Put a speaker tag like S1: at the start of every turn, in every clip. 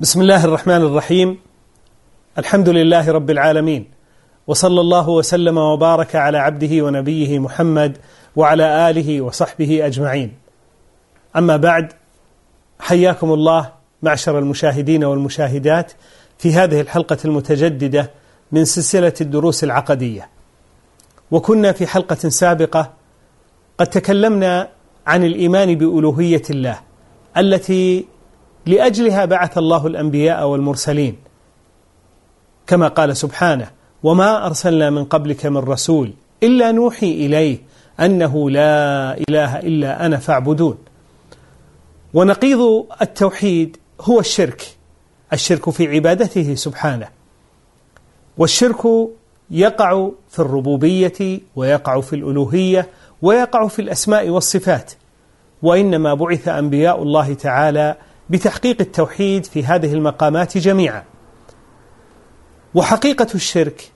S1: بسم الله الرحمن الرحيم الحمد لله رب العالمين وصلى الله وسلم وبارك على عبده ونبيه محمد وعلى آله وصحبه أجمعين أما بعد حياكم الله معشر المشاهدين والمشاهدات في هذه الحلقة المتجددة من سلسلة الدروس العقدية وكنا في حلقة سابقة قد تكلمنا عن الإيمان بألوهية الله التي لأجلها بعث الله الأنبياء والمرسلين. كما قال سبحانه وما أرسلنا من قبلك من رسول إلا نوحي إليه أنه لا إله إلا أنا فاعبدون. ونقيض التوحيد هو الشرك الشرك في عبادته سبحانه. والشرك يقع في الربوبية ويقع في الألوهية ويقع في الأسماء والصفات. وإنما بعث أنبياء الله تعالى بتحقيق التوحيد في هذه المقامات جميعا. وحقيقة الشرك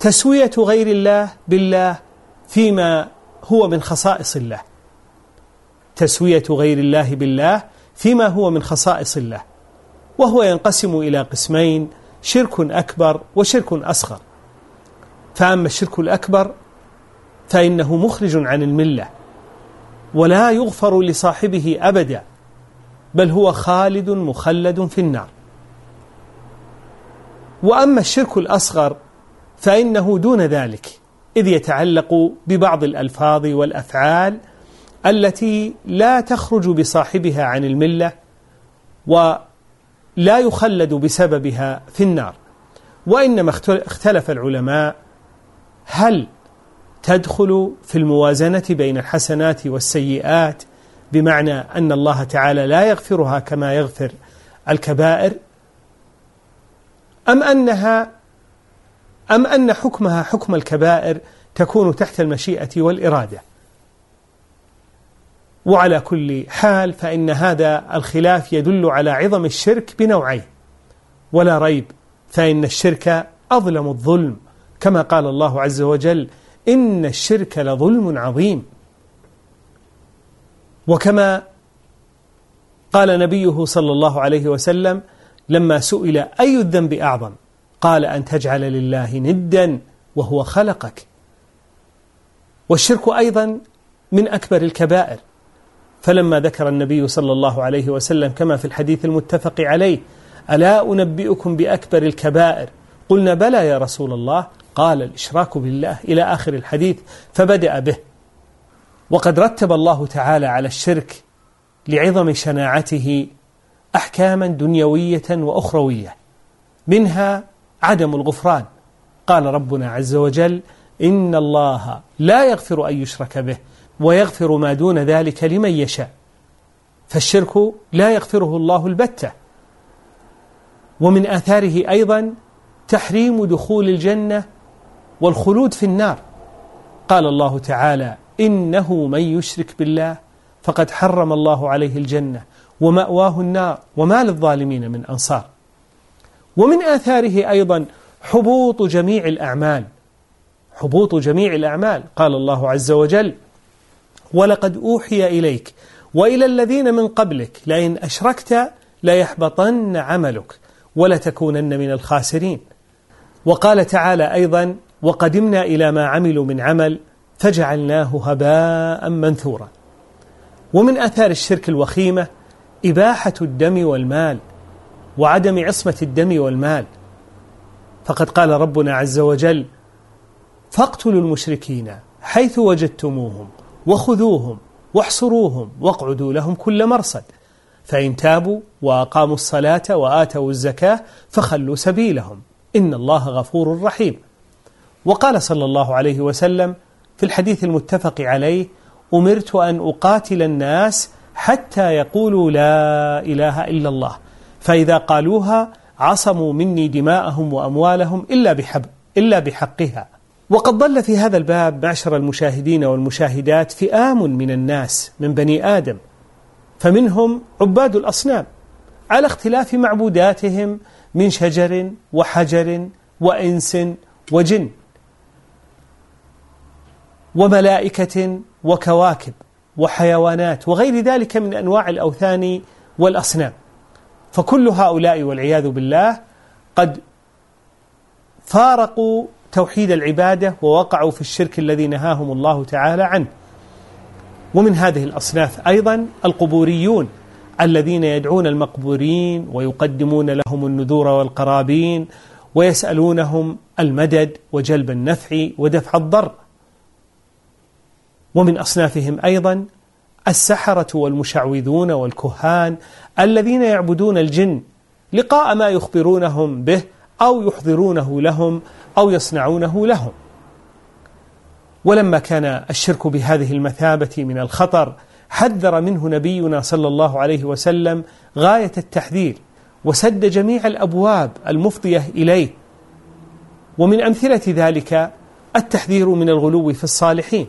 S1: تسوية غير الله بالله فيما هو من خصائص الله. تسوية غير الله بالله فيما هو من خصائص الله. وهو ينقسم إلى قسمين شرك أكبر وشرك أصغر. فأما الشرك الأكبر فإنه مخرج عن الملة ولا يغفر لصاحبه أبدا. بل هو خالد مخلد في النار. وأما الشرك الأصغر فإنه دون ذلك إذ يتعلق ببعض الألفاظ والأفعال التي لا تخرج بصاحبها عن الملة ولا يخلد بسببها في النار. وإنما اختلف العلماء هل تدخل في الموازنة بين الحسنات والسيئات بمعنى أن الله تعالى لا يغفرها كما يغفر الكبائر أم أنها أم أن حكمها حكم الكبائر تكون تحت المشيئة والإرادة. وعلى كل حال فإن هذا الخلاف يدل على عظم الشرك بنوعين. ولا ريب فإن الشرك أظلم الظلم. كما قال الله عز وجل إن الشرك لظلم عظيم. وكما قال نبيه صلى الله عليه وسلم لما سئل أي الذنب أعظم؟ قال أن تجعل لله ندا وهو خلقك. والشرك أيضا من أكبر الكبائر. فلما ذكر النبي صلى الله عليه وسلم كما في الحديث المتفق عليه ألا أنبئكم بأكبر الكبائر؟ قلنا بلى يا رسول الله قال الإشراك بالله إلى آخر الحديث فبدأ به. وقد رتب الله تعالى على الشرك لعظم شناعته أحكاما دنيوية وأخروية منها عدم الغفران. قال ربنا عز وجل إن الله لا يغفر أن يشرك به ويغفر ما دون ذلك لمن يشاء فالشرك لا يغفره الله البتة. ومن آثاره أيضا تحريم دخول الجنة والخلود في النار. قال الله تعالى إنه من يشرك بالله فقد حرم الله عليه الجنة ومأواه النار وما للظالمين من أنصار. ومن آثاره أيضا حبوط جميع الأعمال. حبوط جميع الأعمال. قال الله عز وجل ولقد أوحي إليك وإلى الذين من قبلك لئن أشركت ليحبطن عملك ولتكونن من الخاسرين. وقال تعالى أيضا وقدمنا إلى ما عملوا من عمل فجعلناه هباء منثورا. ومن أثار الشرك الوخيمة إباحة الدم والمال وعدم عصمة الدم والمال. فقد قال ربنا عز وجل فاقتلوا المشركين حيث وجدتموهم وخذوهم واحصروهم واقعدوا لهم كل مرصد. فإن تابوا وأقاموا الصلاة وآتوا الزكاة فخلوا سبيلهم. إن الله غفور رحيم. وقال صلى الله عليه وسلم في الحديث المتفق عليه أمرت أن أقاتل الناس حتى يقولوا لا إله إلا الله. فإذا قالوها عصموا مني دماءهم وأموالهم إلا, بحب إلا بحقها. وقد ضل في هذا الباب معشر المشاهدين والمشاهدات فئام من الناس من بني آدم. فمنهم عباد الأصنام على اختلاف معبوداتهم من شجر وحجر وإنس وجن. وملائكة وكواكب وحيوانات وغير ذلك من أنواع الأوثان والأصنام. فكل هؤلاء والعياذ بالله قد فارقوا توحيد العبادة ووقعوا في الشرك الذي نهاهم الله تعالى عنه. ومن هذه الأصناف أيضا القبوريون الذين يدعون المقبورين ويقدمون لهم النذور والقرابين ويسألونهم المدد وجلب النفع ودفع الضر. ومن أصنافهم أيضا السحرة والمشعوذون والكهان الذين يعبدون الجن لقاء ما يخبرونهم به أو يحضرونه لهم أو يصنعونه لهم. ولما كان الشرك بهذه المثابة من الخطر حذر منه نبينا صلى الله عليه وسلم غاية التحذير وسد جميع الأبواب المفضية إليه. ومن أمثلة ذلك التحذير من الغلو في الصالحين.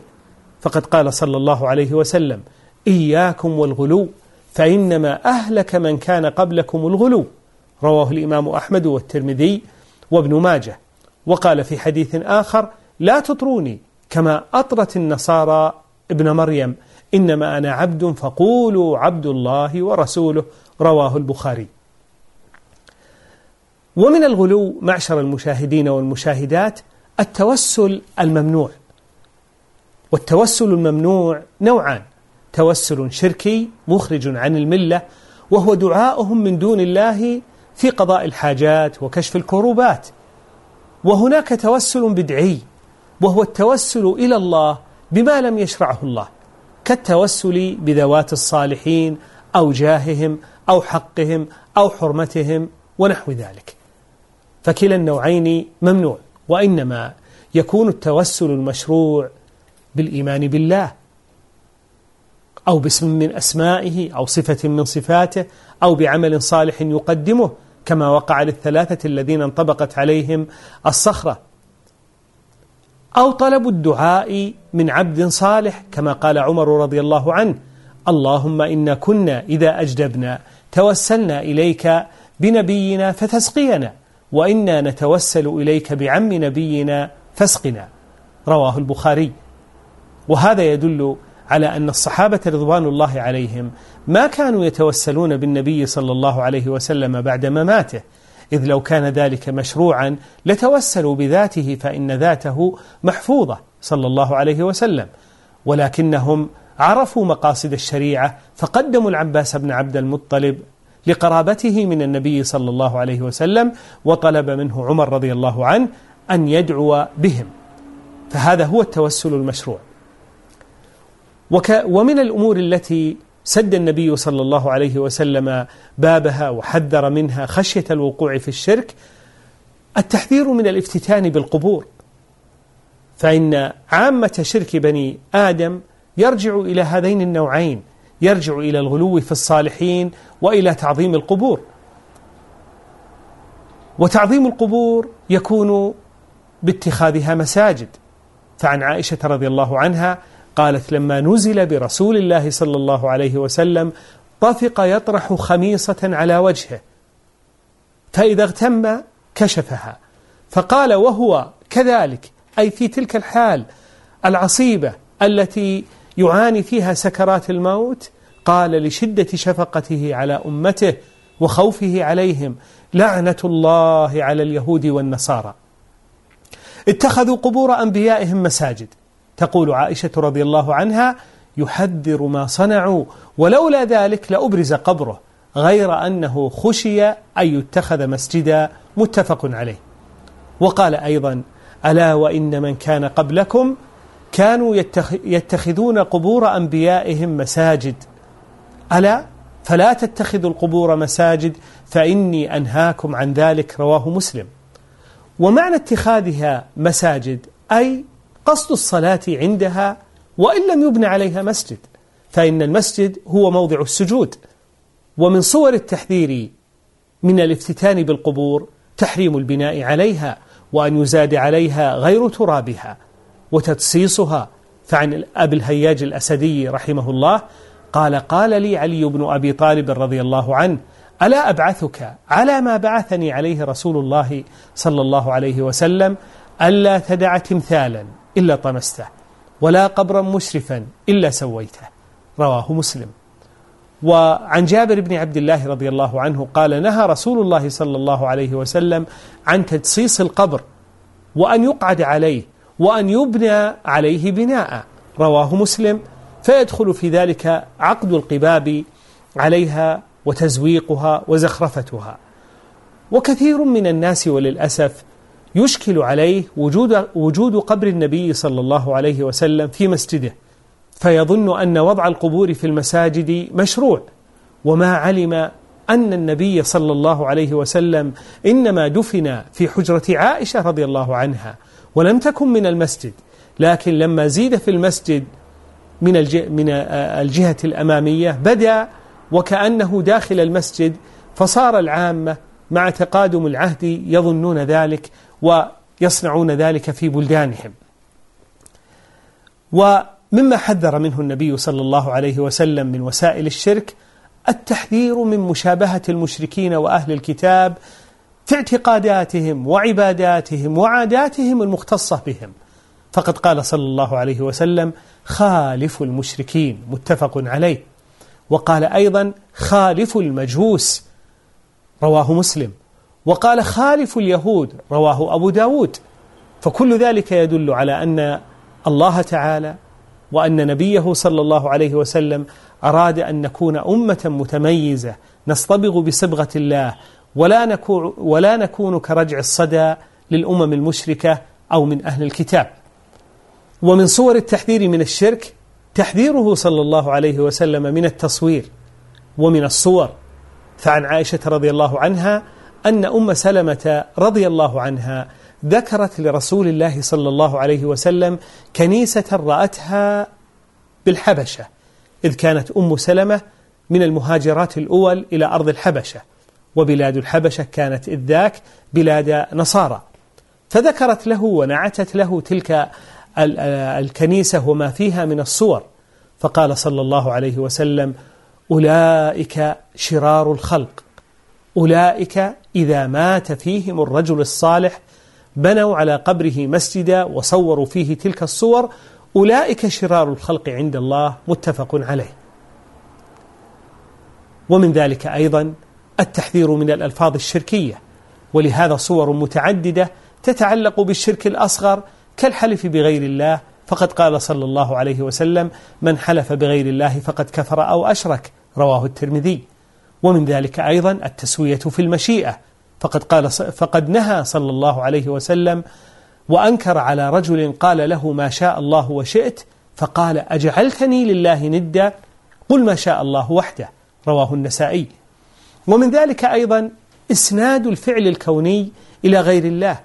S1: فقد قال صلى الله عليه وسلم إياكم والغلو فإنما أهلك من كان قبلكم الغلو. رواه الإمام أحمد والترمذي وابن ماجه. وقال في حديث آخر لا تطروني كما أطرت النصارى ابن مريم إنما أنا عبد فقولوا عبد الله ورسوله. رواه البخاري. ومن الغلو معشر المشاهدين والمشاهدات التوسل الممنوع. والتوسل الممنوع نوعان. توسل شركي مخرج عن الملة وهو دعاؤهم من دون الله في قضاء الحاجات وكشف الكروبات. وهناك توسل بدعي وهو التوسل إلى الله بما لم يشرعه الله كالتوسل بذوات الصالحين أو جاههم أو حقهم أو حرمتهم ونحو ذلك. فكلا النوعين ممنوع وإنما يكون التوسل المشروع بالإيمان بالله أو باسم من أسمائه أو صفة من صفاته أو بعمل صالح يقدمه كما وقع للثلاثة الذين انطبقت عليهم الصخرة. أو طلب الدعاء من عبد صالح كما قال عمر رضي الله عنه اللهم إنا كنا إذا أجدبنا توسلنا إليك بنبينا فتسقينا وإنا نتوسل إليك بعم نبينا فاسقنا. رواه البخاري. وهذا يدل على أن الصحابة رضوان الله عليهم ما كانوا يتوسلون بالنبي صلى الله عليه وسلم بعد مماته إذ لو كان ذلك مشروعا لتوسلوا بذاته فإن ذاته محفوظة صلى الله عليه وسلم. ولكنهم عرفوا مقاصد الشريعة فقدموا العباس بن عبد المطلب لقرابته من النبي صلى الله عليه وسلم وطلب منه عمر رضي الله عنه أن يدعو بهم. فهذا هو التوسل المشروع. وك ومن الأمور التي سد النبي صلى الله عليه وسلم بابها وحذر منها خشية الوقوع في الشرك التحذير من الافتتان بالقبور. فإن عامة شرك بني آدم يرجع إلى هذين النوعين يرجع إلى الغلو في الصالحين وإلى تعظيم القبور. وتعظيم القبور يكون باتخاذها مساجد. فعن عائشة رضي الله عنها قالت لما نزل برسول الله صلى الله عليه وسلم طفق يطرح خميصة على وجهه فإذا اغتم كشفها فقال وهو كذلك أي في تلك الحال العصيبة التي يعاني فيها سكرات الموت قال لشدة شفقته على أمته وخوفه عليهم لعنة الله على اليهود والنصارى. اتخذوا قبور أنبيائهم مساجد. تقول عائشة رضي الله عنها يحذر ما صنعوا ولولا ذلك لأبرز قبره غير أنه خشي أن يتخذ مسجدا متفق عليه. وقال أيضا ألا وإن من كان قبلكم كانوا يتخذون قبور أنبيائهم مساجد. ألا؟ فلا تتخذوا القبور مساجد فإني أنهاكم عن ذلك رواه مسلم. ومعنى اتخاذها مساجد أي قصد الصلاة عندها وإن لم يبنى عليها مسجد فإن المسجد هو موضع السجود. ومن صور التحذير من الافتتان بالقبور تحريم البناء عليها وأن يزاد عليها غير ترابها وتدسيصها فعن أبي الهياج الأسدي رحمه الله قال قال لي علي بن أبي طالب رضي الله عنه ألا أبعثك على ما بعثني عليه رسول الله صلى الله عليه وسلم ألا تدع تمثالا؟ إلا طمسته ولا قبرا مشرفا إلا سويته. رواه مسلم. وعن جابر بن عبد الله رضي الله عنه قال نهى رسول الله صلى الله عليه وسلم عن تجصيص القبر وأن يقعد عليه وأن يبنى عليه بناء. رواه مسلم. فيدخل في ذلك عقد القباب عليها وتزويقها وزخرفتها. وكثير من الناس وللأسف يشكل عليه وجود وجود قبر النبي صلى الله عليه وسلم في مسجده. فيظن أن وضع القبور في المساجد مشروع. وما علم أن النبي صلى الله عليه وسلم إنما دفن في حجرة عائشة رضي الله عنها ولم تكن من المسجد. لكن لما زيد في المسجد من من الجهة الأمامية بدأ وكأنه داخل المسجد فصار العامة مع تقادم العهد يظنون ذلك ويصنعون ذلك في بلدانهم. ومما حذر منه النبي صلى الله عليه وسلم من وسائل الشرك التحذير من مشابهة المشركين وأهل الكتاب في اعتقاداتهم وعباداتهم وعاداتهم المختصة بهم. فقد قال صلى الله عليه وسلم خالف المشركين متفق عليه. وقال أيضا خالف المجوس رواه مسلم. وقال خالف اليهود رواه أبو داود. فكل ذلك يدل على أن الله تعالى وأن نبيه صلى الله عليه وسلم أراد أن نكون أمة متميزة نصطبغ بصبغة الله ولا نكون, ولا نكون كرجع الصدى للأمم المشركة أو من أهل الكتاب. ومن صور التحذير من الشرك تحذيره صلى الله عليه وسلم من التصوير ومن الصور. فعن عائشة رضي الله عنها أن أم سلمة رضي الله عنها ذكرت لرسول الله صلى الله عليه وسلم كنيسة رأتها بالحبشة إذ كانت أم سلمة من المهاجرات الأول إلى أرض الحبشة وبلاد الحبشة كانت إذ ذاك بلاد نصارى. فذكرت له ونعتت له تلك الكنيسة وما فيها من الصور. فقال صلى الله عليه وسلم أولئك شرار الخلق أولئك إذا مات فيهم الرجل الصالح بنوا على قبره مسجدا وصوروا فيه تلك الصور. أولئك شرار الخلق عند الله متفق عليه. ومن ذلك أيضا التحذير من الألفاظ الشركية. ولهذا صور متعددة تتعلق بالشرك الأصغر كالحلف بغير الله فقد قال صلى الله عليه وسلم من حلف بغير الله فقد كفر أو أشرك رواه الترمذي. ومن ذلك أيضا التسوية في المشيئة. فقد قال فقد نهى صلى الله عليه وسلم وأنكر على رجل قال له ما شاء الله وشئت فقال أجعلتني لله ندا؟ قل ما شاء الله وحده رواه النسائي. ومن ذلك أيضا إسناد الفعل الكوني إلى غير الله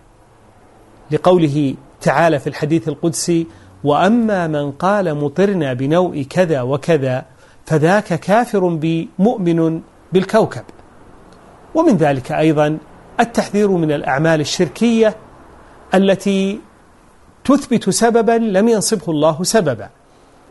S1: لقوله تعالى في الحديث القدسي وأما من قال مطرنا بنوء كذا وكذا فذاك كافر بمؤمن بالكوكب. ومن ذلك أيضا التحذير من الأعمال الشركية التي تثبت سببا لم ينصبه الله سببا.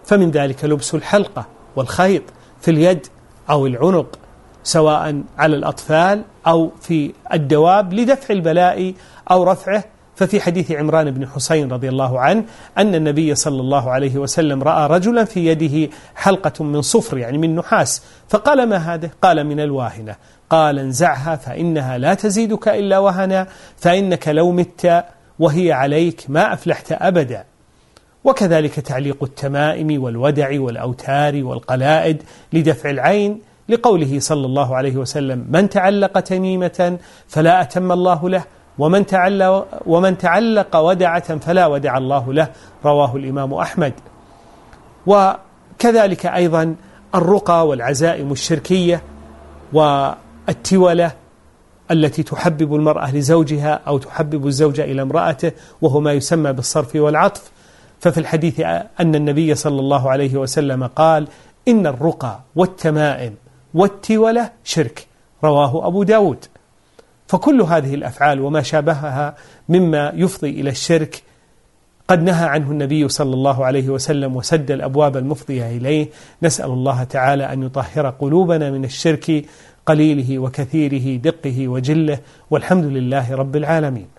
S1: فمن ذلك لبس الحلقة والخيط في اليد أو العنق سواء على الأطفال أو في الدواب لدفع البلاء أو رفعه ففي حديث عمران بن حسين رضي الله عنه أن النبي صلى الله عليه وسلم رأى رجلا في يده حلقة من صفر يعني من نحاس. فقال ما هذا؟ قال من الواهنة. قال انزعها فإنها لا تزيدك إلا وهنا فإنك لو مت وهي عليك ما أفلحت أبدا. وكذلك تعليق التمائم والودع والأوتار والقلائد لدفع العين لقوله صلى الله عليه وسلم من تعلق تميمة فلا أتم الله له ومن تعلق, ومن تعلق ودعة فلا ودع الله له رواه الإمام أحمد. وكذلك أيضا الرقى والعزائم الشركية والتولة التي تحبب المرأة لزوجها أو تحبب الزوج إلى امرأته وهو ما يسمى بالصرف والعطف. ففي الحديث أن النبي صلى الله عليه وسلم قال إن الرقى والتمائم والتولة شرك رواه أبو داود. فكل هذه الأفعال وما شابهها مما يفضي إلى الشرك قد نهى عنه النبي صلى الله عليه وسلم وسد الأبواب المفضية إليه. نسأل الله تعالى أن يطهر قلوبنا من الشرك قليله وكثيره دقه وجله والحمد لله رب العالمين.